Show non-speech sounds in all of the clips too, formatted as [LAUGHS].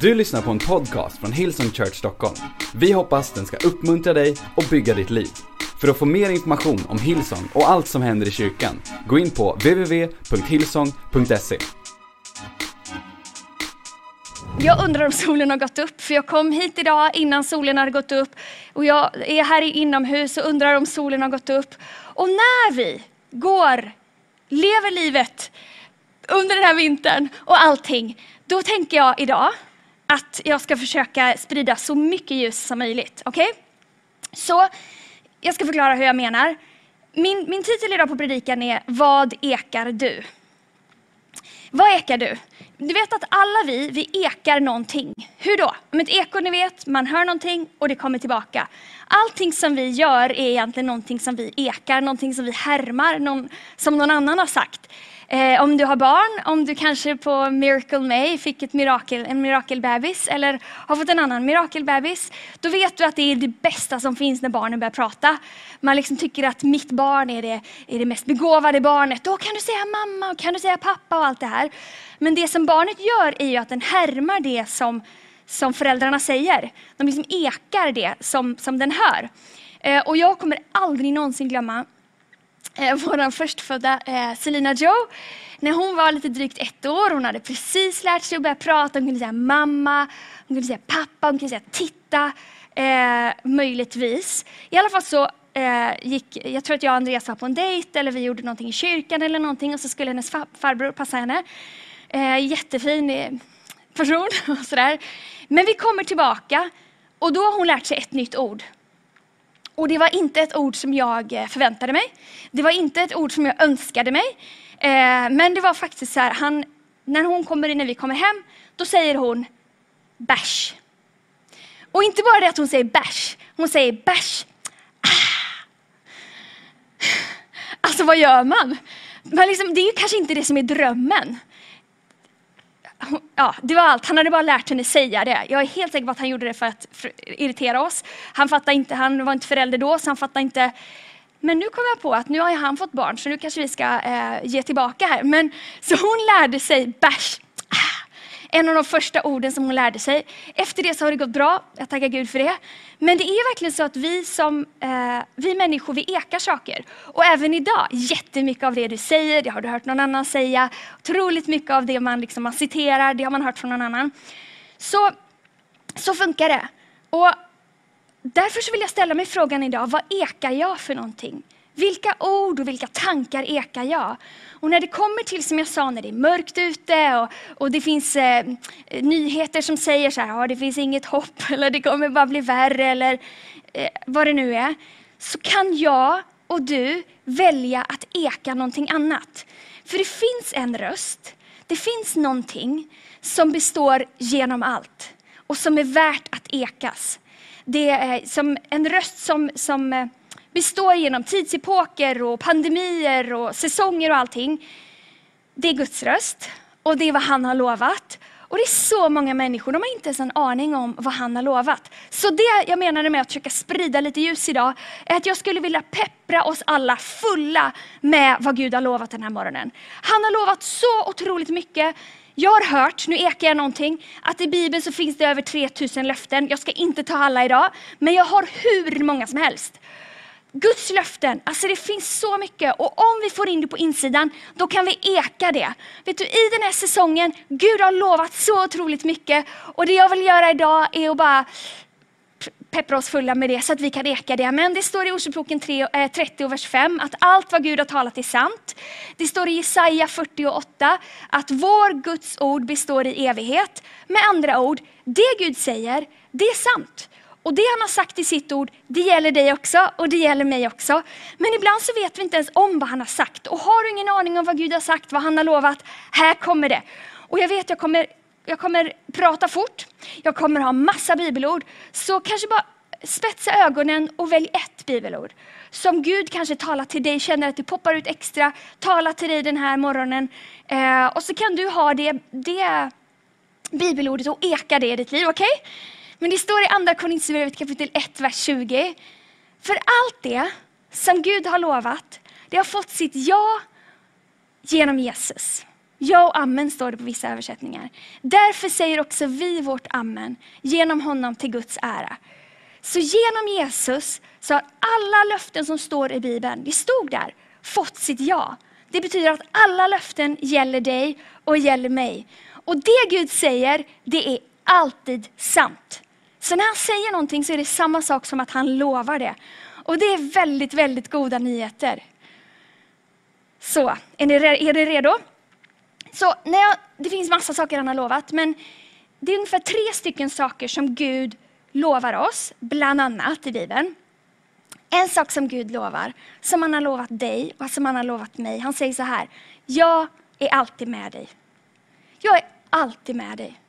Du lyssnar på en podcast från Hillsong Church Stockholm. Vi hoppas den ska uppmuntra dig och bygga ditt liv. För att få mer information om Hillsong och allt som händer i kyrkan, gå in på www.hillsong.se. Jag undrar om solen har gått upp, för jag kom hit idag innan solen hade gått upp. Och jag är här inomhus och undrar om solen har gått upp. Och när vi går, lever livet under den här vintern och allting, då tänker jag idag att jag ska försöka sprida så mycket ljus som möjligt. Okej? Okay? Så jag ska förklara hur jag menar. Min, min titel idag på predikan är Vad ekar du? Vad ekar du? Du vet att alla vi, vi ekar någonting. Hur då? Om ett eko, ni vet, man hör någonting och det kommer tillbaka. Allting som vi gör är egentligen någonting som vi ekar, någonting som vi härmar, någon, som någon annan har sagt. Eh, om du har barn, om du kanske på Miracle May fick ett mirakel, en mirakelbebis eller har fått en annan mirakelbebis, då vet du att det är det bästa som finns när barnen börjar prata. Man liksom tycker att mitt barn är det, är det mest begåvade barnet. Då kan du säga mamma och kan du säga pappa och allt det här. Men det som barnet gör är ju att den härmar det som, som föräldrarna säger. De liksom ekar det som, som den hör. Eh, och jag kommer aldrig någonsin glömma eh, vår förstfödda eh, Selina Joe. När hon var lite drygt ett år, hon hade precis lärt sig att börja prata, hon kunde säga mamma, hon kunde säga pappa, hon kunde säga titta, eh, möjligtvis. I alla fall så eh, gick, jag tror att jag och Andreas var på en dejt eller vi gjorde någonting i kyrkan eller någonting och så skulle hennes farbror passa henne. Eh, jättefin eh, person [LAUGHS] och sådär. Men vi kommer tillbaka och då har hon lärt sig ett nytt ord. Och det var inte ett ord som jag eh, förväntade mig. Det var inte ett ord som jag önskade mig. Eh, men det var faktiskt så här, han, när hon kommer in, när vi kommer hem, då säger hon bärs. Och inte bara det att hon säger bärs, hon säger bärs. Ah. Alltså vad gör man? Men liksom, det är kanske inte det som är drömmen ja, det var allt. Han hade bara lärt henne säga det. Jag är helt säker på att han gjorde det för att irritera oss. Han fattade inte, han var inte förälder då, så han fattade inte. Men nu kom jag på att nu har han fått barn, så nu kanske vi ska eh, ge tillbaka här. Men, så hon lärde sig bärs en av de första orden som hon lärde sig. Efter det så har det gått bra, jag tackar Gud för det. Men det är verkligen så att vi som eh, vi människor, vi ekar saker. Och även idag, jättemycket av det du säger, det har du hört någon annan säga. Otroligt mycket av det man, liksom, man citerar, det har man hört från någon annan. Så, så funkar det. Och därför så vill jag ställa mig frågan idag, vad ekar jag för någonting? Vilka ord och vilka tankar ekar jag? Och när det kommer till, som jag sa, när det är mörkt ute och, och det finns eh, nyheter som säger så här, ah, det finns inget hopp [LAUGHS] eller det kommer bara bli värre eller eh, vad det nu är. Så kan jag och du välja att eka någonting annat. För det finns en röst, det finns någonting som består genom allt och som är värt att ekas. Det är som en röst som, som eh, består genom tidsepoker och pandemier och säsonger och allting. Det är Guds röst och det är vad han har lovat. Och det är så många människor, de har inte ens en aning om vad han har lovat. Så det jag menade med att försöka sprida lite ljus idag, är att jag skulle vilja peppra oss alla fulla med vad Gud har lovat den här morgonen. Han har lovat så otroligt mycket. Jag har hört, nu ekar jag någonting, att i Bibeln så finns det över 3000 löften. Jag ska inte ta alla idag, men jag har hur många som helst. Guds löften, alltså det finns så mycket och om vi får in det på insidan, då kan vi eka det. Vet du, i den här säsongen, Gud har lovat så otroligt mycket och det jag vill göra idag är att bara peppra oss fulla med det så att vi kan eka det. Men det står i Ordspråken 30 och eh, vers 5 att allt vad Gud har talat är sant. Det står i Jesaja 48 att vår Guds ord består i evighet. Med andra ord, det Gud säger, det är sant. Och det han har sagt i sitt ord, det gäller dig också och det gäller mig också. Men ibland så vet vi inte ens om vad han har sagt. Och har du ingen aning om vad Gud har sagt, vad han har lovat, här kommer det. Och jag vet, jag kommer, jag kommer prata fort, jag kommer ha massa bibelord. Så kanske bara spetsa ögonen och välj ett bibelord. Som Gud kanske talar till dig, känner att det poppar ut extra, talar till dig den här morgonen. Eh, och så kan du ha det, det bibelordet och eka det i ditt liv, okej? Okay? Men det står i andra Korinthierbrevet kapitel 1, vers 20. För allt det som Gud har lovat, det har fått sitt ja genom Jesus. Ja och amen står det på vissa översättningar. Därför säger också vi vårt amen genom honom till Guds ära. Så genom Jesus så har alla löften som står i Bibeln, det stod där, fått sitt ja. Det betyder att alla löften gäller dig och gäller mig. Och det Gud säger, det är alltid sant. Så när han säger någonting så är det samma sak som att han lovar det. Och det är väldigt, väldigt goda nyheter. Så, är ni, är ni redo? Så när jag, det finns massa saker han har lovat, men det är ungefär tre stycken saker som Gud lovar oss, bland annat i Bibeln. En sak som Gud lovar, som han har lovat dig och som han har lovat mig. Han säger så här, jag är alltid med dig. Jag är alltid med dig.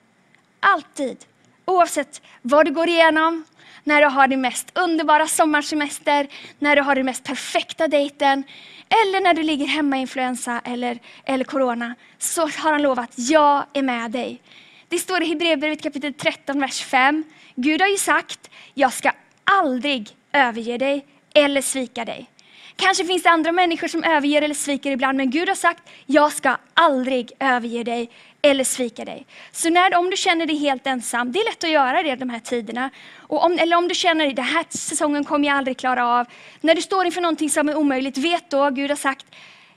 Alltid. Oavsett vad du går igenom, när du har din mest underbara sommarsemester, när du har den mest perfekta dejten, eller när du ligger hemma i influensa eller, eller corona, så har han lovat, jag är med dig. Det står i Hebreerbrevet kapitel 13, vers 5. Gud har ju sagt, jag ska aldrig överge dig eller svika dig. Kanske finns det andra människor som överger eller sviker ibland, men Gud har sagt, jag ska aldrig överge dig eller svika dig. Så när, om du känner dig helt ensam, det är lätt att göra det de här tiderna. Och om, eller om du känner att den här säsongen kommer jag aldrig klara av. När du står inför någonting som är omöjligt, vet då, Gud har sagt,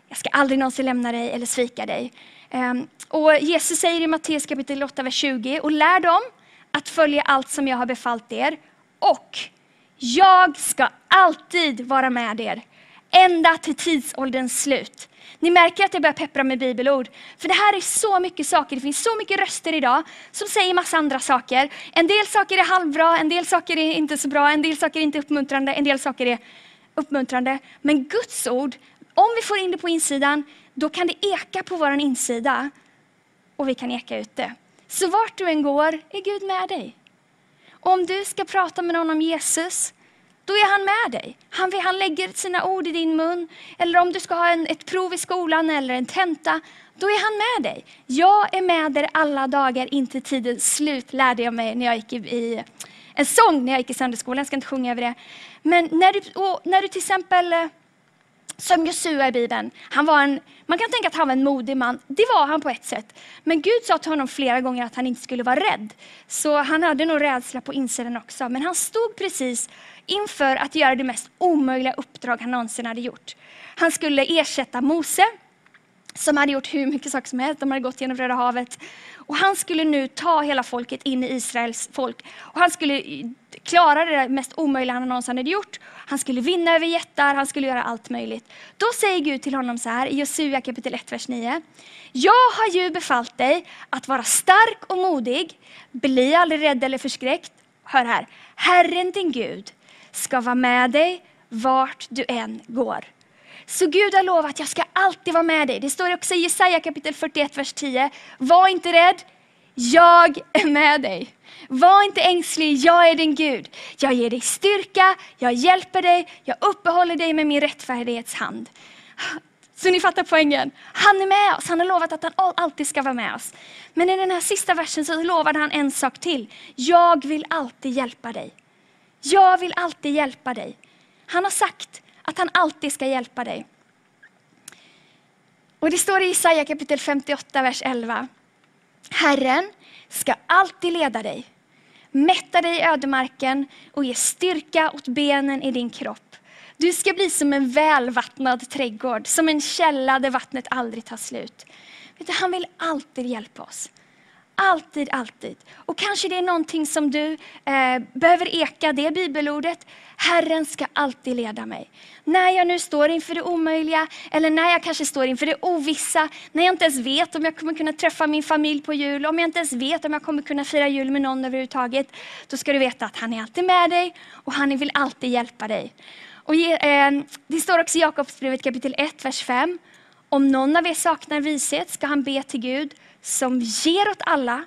jag ska aldrig någonsin lämna dig eller svika dig. Um, och Jesus säger i Matteus kapitel 8, vers 20, och lär dem att följa allt som jag har befallt er. Och jag ska alltid vara med er, ända till tidsålderns slut. Ni märker att jag börjar peppra med bibelord. För det här är så mycket saker, det finns så mycket röster idag som säger massa andra saker. En del saker är halvbra, en del saker är inte så bra, en del saker är inte uppmuntrande, en del saker är uppmuntrande. Men Guds ord, om vi får in det på insidan, då kan det eka på vår insida och vi kan eka ut det. Så vart du än går är Gud med dig. Och om du ska prata med någon om Jesus, då är han med dig. Han, han lägger sina ord i din mun. Eller om du ska ha en, ett prov i skolan eller en tenta, då är han med dig. Jag är med er alla dagar inte tidens slut, lärde jag mig när jag gick i, i en sång när jag gick i söndagsskolan. Jag ska inte sjunga över det. Men när du, när du till exempel eh, som Josua i Bibeln. Han var en, man kan tänka att han var en modig man. Det var han på ett sätt. Men Gud sa till honom flera gånger att han inte skulle vara rädd. Så han hade nog rädsla på insidan också. Men han stod precis inför att göra det mest omöjliga uppdrag han någonsin hade gjort. Han skulle ersätta Mose, som hade gjort hur mycket saker som helst. De hade gått genom Röda havet. Och han skulle nu ta hela folket in i Israels folk. Och han skulle klara det mest omöjliga han någonsin hade gjort. Han skulle vinna över jättar, han skulle göra allt möjligt. Då säger Gud till honom så här i Josua kapitel 1, vers 9. Jag har ju befallt dig att vara stark och modig. Bli aldrig rädd eller förskräckt. Hör här. Herren din Gud ska vara med dig vart du än går. Så Gud har lovat att jag ska alltid vara med dig. Det står också i Jesaja kapitel 41, vers 10. Var inte rädd, jag är med dig. Var inte ängslig, jag är din Gud. Jag ger dig styrka, jag hjälper dig, jag uppehåller dig med min rättfärdighetshand. Så ni fattar poängen. Han är med oss, han har lovat att han alltid ska vara med oss. Men i den här sista versen så lovade han en sak till. Jag vill alltid hjälpa dig. Jag vill alltid hjälpa dig. Han har sagt att han alltid ska hjälpa dig. Och det står i Jesaja kapitel 58, vers 11. Herren ska alltid leda dig, mätta dig i ödemarken och ge styrka åt benen i din kropp. Du ska bli som en välvattnad trädgård, som en källa där vattnet aldrig tar slut. Han vill alltid hjälpa oss. Alltid, alltid. Och kanske det är någonting som du eh, behöver eka, det bibelordet. Herren ska alltid leda mig. När jag nu står inför det omöjliga, eller när jag kanske står inför det ovissa, när jag inte ens vet om jag kommer kunna träffa min familj på jul, om jag inte ens vet om jag kommer kunna fira jul med någon överhuvudtaget, då ska du veta att han är alltid med dig och han vill alltid hjälpa dig. Och, eh, det står också i Jakobsbrevet kapitel 1, vers 5. Om någon av er saknar vishet ska han be till Gud som ger åt alla,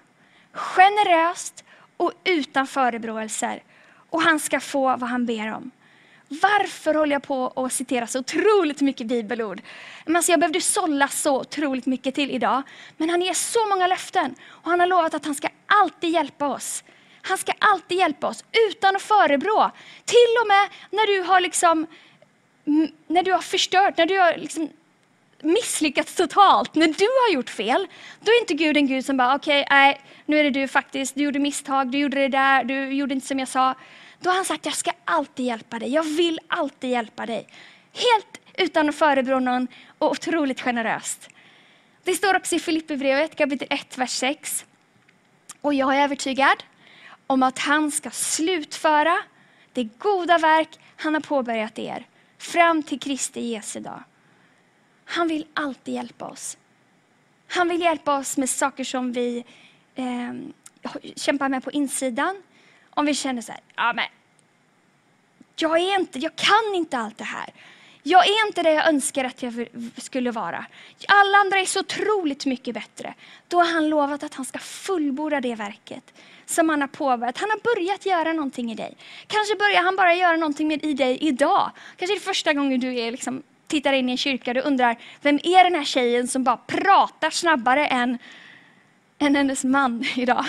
generöst och utan förebråelser. Och han ska få vad han ber om. Varför håller jag på att citera så otroligt mycket bibelord? alltså jag behövde sålla så otroligt mycket till idag. Men han ger så många löften och han har lovat att han ska alltid hjälpa oss. Han ska alltid hjälpa oss utan att förebrå. Till och med när du har liksom när du har förstört, när du har liksom misslyckats totalt, när du har gjort fel, då är inte Gud en Gud som bara, okej, okay, nej, nu är det du faktiskt, du gjorde misstag, du gjorde det där, du gjorde inte som jag sa. Då har han sagt, jag ska alltid hjälpa dig, jag vill alltid hjälpa dig. Helt utan att förebrå någon och otroligt generöst. Det står också i Filipperbrevet kapitel 1, vers 6. Och jag är övertygad om att han ska slutföra det goda verk han har påbörjat er fram till Kristi Jesu dag. Han vill alltid hjälpa oss. Han vill hjälpa oss med saker som vi eh, kämpar med på insidan. Om vi känner så här, ja men jag är inte, jag kan inte allt det här. Jag är inte det jag önskar att jag skulle vara. Alla andra är så otroligt mycket bättre. Då har han lovat att han ska fullborda det verket som han har påbörjat. Han har börjat göra någonting i dig. Kanske börjar han bara göra någonting med i dig idag. Kanske är det första gången du är liksom, tittar in i en kyrka och undrar, vem är den här tjejen som bara pratar snabbare än, än hennes man idag?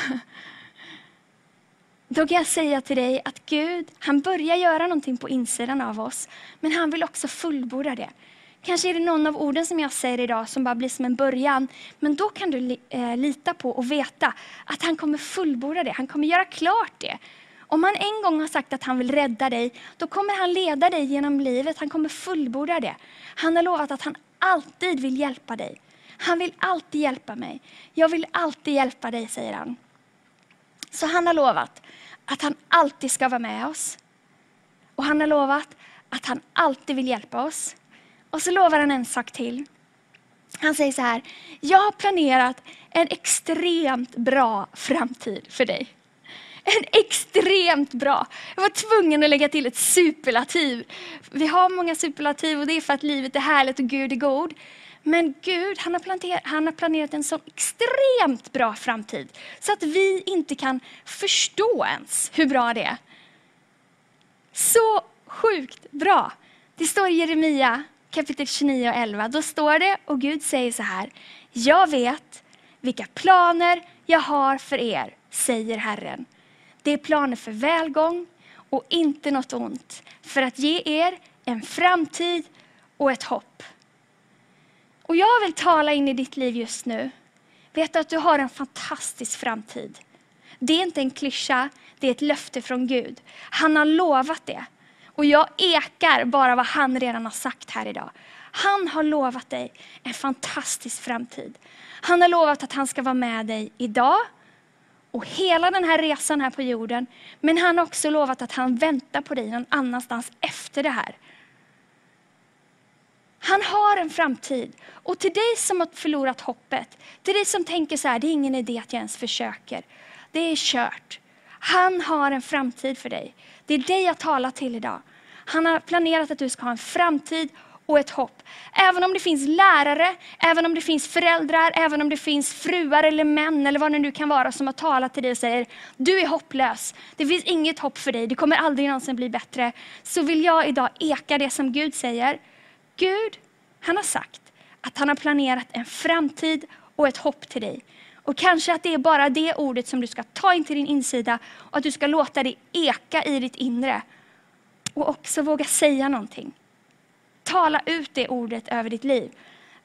Då kan jag säga till dig att Gud, han börjar göra någonting på insidan av oss, men han vill också fullborda det. Kanske är det någon av orden som jag säger idag som bara blir som en början, men då kan du eh, lita på och veta att han kommer fullborda det, han kommer göra klart det. Om han en gång har sagt att han vill rädda dig, då kommer han leda dig genom livet, han kommer fullborda det. Han har lovat att han alltid vill hjälpa dig. Han vill alltid hjälpa mig. Jag vill alltid hjälpa dig, säger han. Så han har lovat att han alltid ska vara med oss. Och han har lovat att han alltid vill hjälpa oss. Och så lovar han en sak till. Han säger så här, jag har planerat en extremt bra framtid för dig. En extremt bra. Jag var tvungen att lägga till ett superlativ. Vi har många superlativ och det är för att livet är härligt och Gud är god. Men Gud han har, planerat, han har planerat en så extremt bra framtid så att vi inte kan förstå ens hur bra det är. Så sjukt bra. Det står i Jeremia kapitel 29 och 11. Då står det, och Gud säger så här. Jag vet vilka planer jag har för er, säger Herren. Det är planer för välgång och inte något ont, för att ge er en framtid och ett hopp. Och jag vill tala in i ditt liv just nu. Vet du att du har en fantastisk framtid. Det är inte en klyscha, det är ett löfte från Gud. Han har lovat det. Och jag ekar bara vad han redan har sagt här idag. Han har lovat dig en fantastisk framtid. Han har lovat att han ska vara med dig idag och hela den här resan här på jorden. Men han har också lovat att han väntar på dig någon annanstans efter det här. Han har en framtid. Och till dig som har förlorat hoppet, till dig som tänker så här, det är ingen idé att jag ens försöker. Det är kört. Han har en framtid för dig. Det är dig jag talar till idag. Han har planerat att du ska ha en framtid och ett hopp. Även om det finns lärare, även om det finns föräldrar, även om det finns fruar eller män eller vad det nu kan vara som har talat till dig och säger du är hopplös. Det finns inget hopp för dig, det kommer aldrig någonsin bli bättre. Så vill jag idag eka det som Gud säger. Gud, han har sagt att han har planerat en framtid och ett hopp till dig. Och kanske att det är bara det ordet som du ska ta in till din insida och att du ska låta det eka i ditt inre. Och också våga säga någonting. Tala ut det ordet över ditt liv.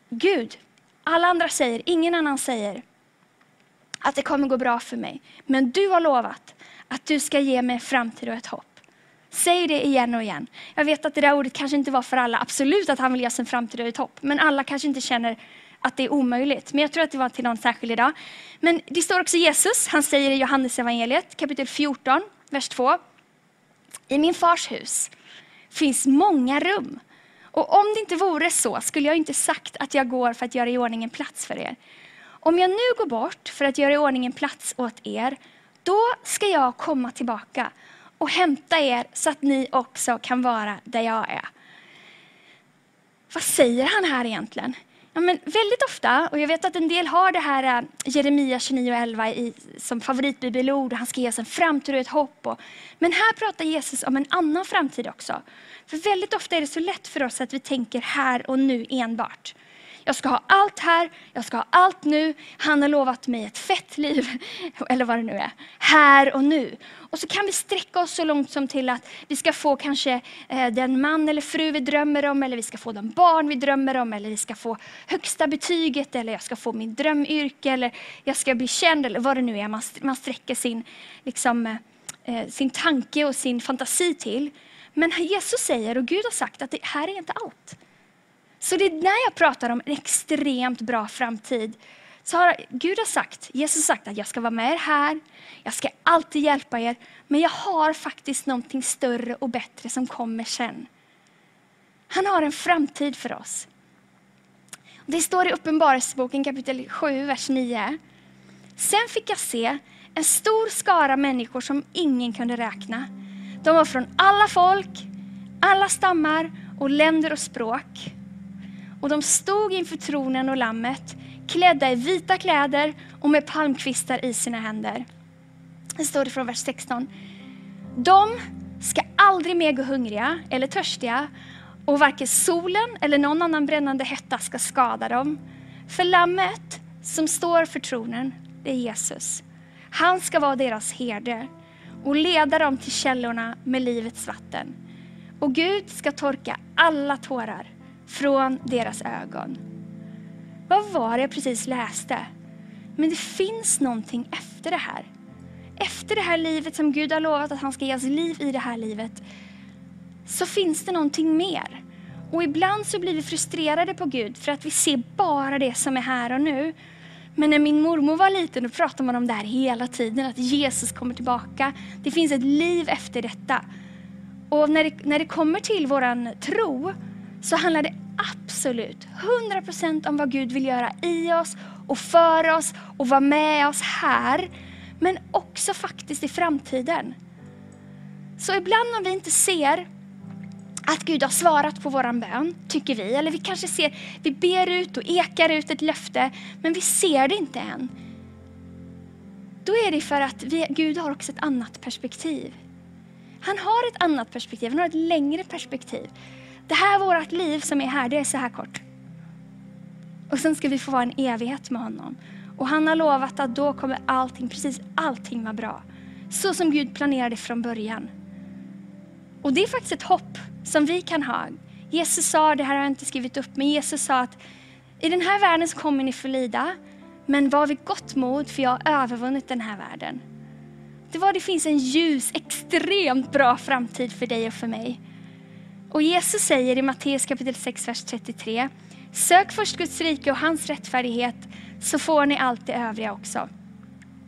Gud, alla andra säger, ingen annan säger att det kommer gå bra för mig. Men du har lovat att du ska ge mig en framtid och ett hopp. Säg det igen och igen. Jag vet att det där ordet kanske inte var för alla. Absolut att han vill ge oss en framtid och ett hopp. Men alla kanske inte känner att det är omöjligt. Men jag tror att det var till någon särskild idag. Men det står också Jesus, han säger i Johannes evangeliet kapitel 14, vers 2. I min fars hus finns många rum. Och om det inte vore så skulle jag inte sagt att jag går för att göra i ordning en plats för er. Om jag nu går bort för att göra i ordning en plats åt er, då ska jag komma tillbaka och hämta er så att ni också kan vara där jag är. Vad säger han här egentligen? Ja, men väldigt ofta, och jag vet att en del har det här äh, Jeremia 29.11 som favoritbibelord, och han ska ge oss en framtid och ett hopp. Och, men här pratar Jesus om en annan framtid också. För väldigt ofta är det så lätt för oss att vi tänker här och nu enbart. Jag ska ha allt här, jag ska ha allt nu. Han har lovat mig ett fett liv, [LAUGHS] eller vad det nu är, här och nu. Och så kan vi sträcka oss så långt som till att vi ska få kanske eh, den man eller fru vi drömmer om, eller vi ska få de barn vi drömmer om, eller vi ska få högsta betyget, eller jag ska få min drömyrke, eller jag ska bli känd, eller vad det nu är man, man sträcker sin, liksom, eh, eh, sin tanke och sin fantasi till. Men Jesus säger, och Gud har sagt, att det här är inte allt. Så det är när jag pratar om en extremt bra framtid, så har Gud har sagt, Jesus har sagt att jag ska vara med er här, jag ska alltid hjälpa er, men jag har faktiskt någonting större och bättre som kommer sen. Han har en framtid för oss. Det står i Uppenbarelseboken kapitel 7, vers 9. Sen fick jag se en stor skara människor som ingen kunde räkna. De var från alla folk, alla stammar och länder och språk. Och de stod inför tronen och lammet, klädda i vita kläder och med palmkvistar i sina händer. Det står det från vers 16. De ska aldrig mer gå hungriga eller törstiga och varken solen eller någon annan brännande hetta ska skada dem. För lammet som står för tronen, det är Jesus. Han ska vara deras herde och leda dem till källorna med livets vatten. Och Gud ska torka alla tårar från deras ögon. Vad var det jag precis läste? Men det finns någonting efter det här. Efter det här livet som Gud har lovat att han ska ge oss liv i det här livet, så finns det någonting mer. Och ibland så blir vi frustrerade på Gud för att vi ser bara det som är här och nu. Men när min mormor var liten då pratade man om det här hela tiden, att Jesus kommer tillbaka. Det finns ett liv efter detta. Och när det, när det kommer till våran tro så handlar det absolut 100% om vad Gud vill göra i oss och för oss och vara med oss här. Men också faktiskt i framtiden. Så ibland om vi inte ser att Gud har svarat på våran bön, tycker vi. Eller vi kanske ser, vi ber ut och ekar ut ett löfte, men vi ser det inte än. Då är det för att vi, Gud har också ett annat perspektiv. Han har ett annat perspektiv, han har ett längre perspektiv. Det här vårt liv som är här, det är så här kort. Och sen ska vi få vara en evighet med honom. Och han har lovat att då kommer allting, precis allting vara bra. Så som Gud planerade från början. Och det är faktiskt ett hopp som vi kan ha. Jesus sa, det här har jag inte skrivit upp, men Jesus sa att i den här världen så kommer ni få lida, men var vid gott mod för jag har övervunnit den här världen. Det var det finns en ljus, extremt bra framtid för dig och för mig. Och Jesus säger i Matteus kapitel 6, vers 33, sök först Guds rike och hans rättfärdighet så får ni allt det övriga också.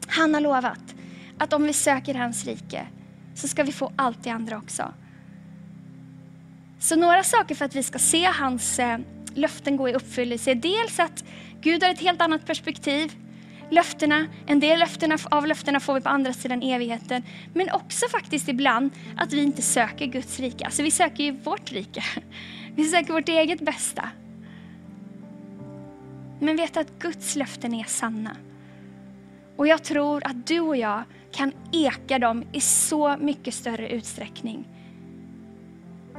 Han har lovat att om vi söker hans rike så ska vi få allt det andra också. Så några saker för att vi ska se hans eh, löften gå i uppfyllelse är dels att Gud har ett helt annat perspektiv. Löftena, en del löftena, av löftena får vi på andra sidan evigheten. Men också faktiskt ibland att vi inte söker Guds rike. Alltså vi söker ju vårt rike. [LAUGHS] Vi söker vårt eget bästa. Men vet att Guds löften är sanna. Och jag tror att du och jag kan eka dem i så mycket större utsträckning.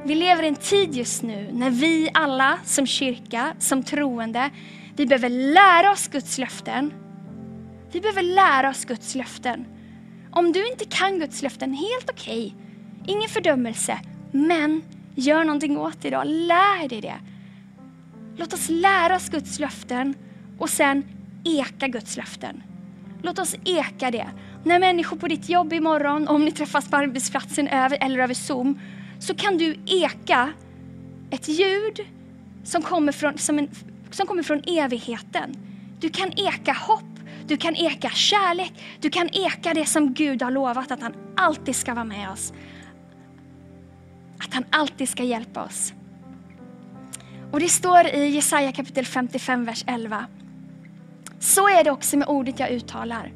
Vi lever i en tid just nu när vi alla som kyrka, som troende, vi behöver lära oss Guds löften. Vi behöver lära oss Guds löften. Om du inte kan Guds löften, helt okej. Okay. Ingen fördömelse. Men gör någonting åt det idag. Lär dig det. Låt oss lära oss Guds löften och sen eka Guds löften. Låt oss eka det. När människor på ditt jobb imorgon, om ni träffas på arbetsplatsen över, eller över Zoom, så kan du eka ett ljud som kommer från, som en, som kommer från evigheten. Du kan eka hopp, du kan eka kärlek, du kan eka det som Gud har lovat att han alltid ska vara med oss. Att han alltid ska hjälpa oss. Och det står i Jesaja kapitel 55, vers 11. Så är det också med ordet jag uttalar.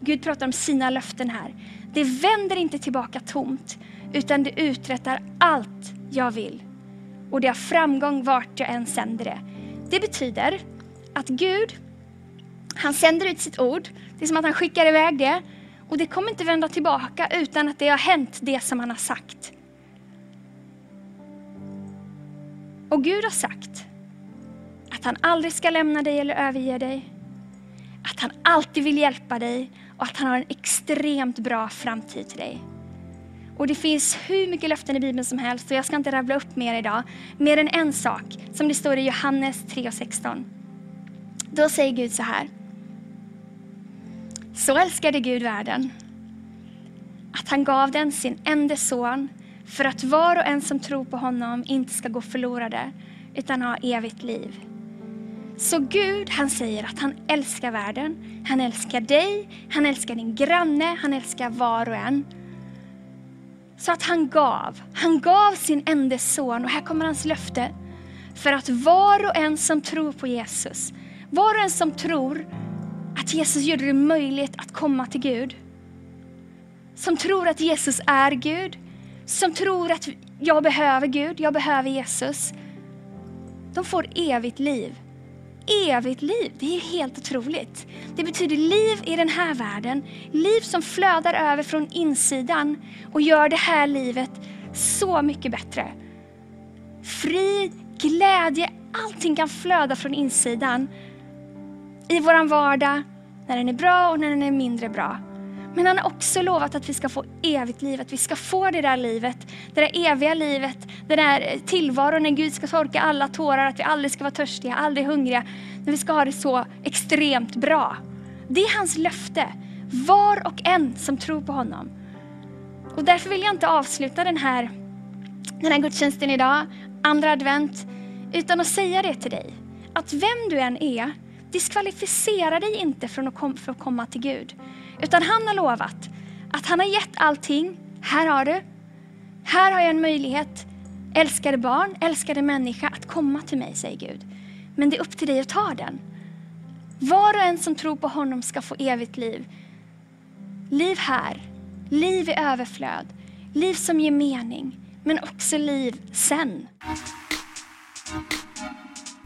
Gud pratar om sina löften här. Det vänder inte tillbaka tomt, utan det uträttar allt jag vill. Och det har framgång vart jag än sänder det. Det betyder att Gud, han sänder ut sitt ord. Det är som att han skickar iväg det. Och det kommer inte vända tillbaka utan att det har hänt det som han har sagt. Och Gud har sagt att han aldrig ska lämna dig eller överge dig. Att han alltid vill hjälpa dig och att han har en extremt bra framtid till dig. Och det finns hur mycket löften i Bibeln som helst och jag ska inte rabbla upp mer idag. Mer än en sak som det står i Johannes 3.16. Då säger Gud så här. Så älskade Gud världen att han gav den sin enda son för att var och en som tror på honom inte ska gå förlorade utan ha evigt liv. Så Gud, han säger att han älskar världen, han älskar dig, han älskar din granne, han älskar var och en. Så att han gav, han gav sin enda son och här kommer hans löfte. För att var och en som tror på Jesus, var och en som tror att Jesus gjorde det möjligt att komma till Gud. Som tror att Jesus är Gud, som tror att jag behöver Gud, jag behöver Jesus. De får evigt liv. Evigt liv, det är helt otroligt. Det betyder liv i den här världen, liv som flödar över från insidan och gör det här livet så mycket bättre. Frid, glädje, allting kan flöda från insidan i våran vardag, när den är bra och när den är mindre bra. Men han har också lovat att vi ska få evigt liv, att vi ska få det där livet, det där eviga livet, den där eh, tillvaron när Gud ska torka alla tårar, att vi aldrig ska vara törstiga, aldrig hungriga, när vi ska ha det så extremt bra. Det är hans löfte, var och en som tror på honom. Och därför vill jag inte avsluta den här, den här gudstjänsten idag, andra advent, utan att säga det till dig. Att vem du än är, diskvalificera dig inte från att, kom, för att komma till Gud. Utan han har lovat att han har gett allting. Här har du. Här har jag en möjlighet, älskade barn, älskade människa, att komma till mig, säger Gud. Men det är upp till dig att ta den. Var och en som tror på honom ska få evigt liv. Liv här, liv i överflöd, liv som ger mening, men också liv sen.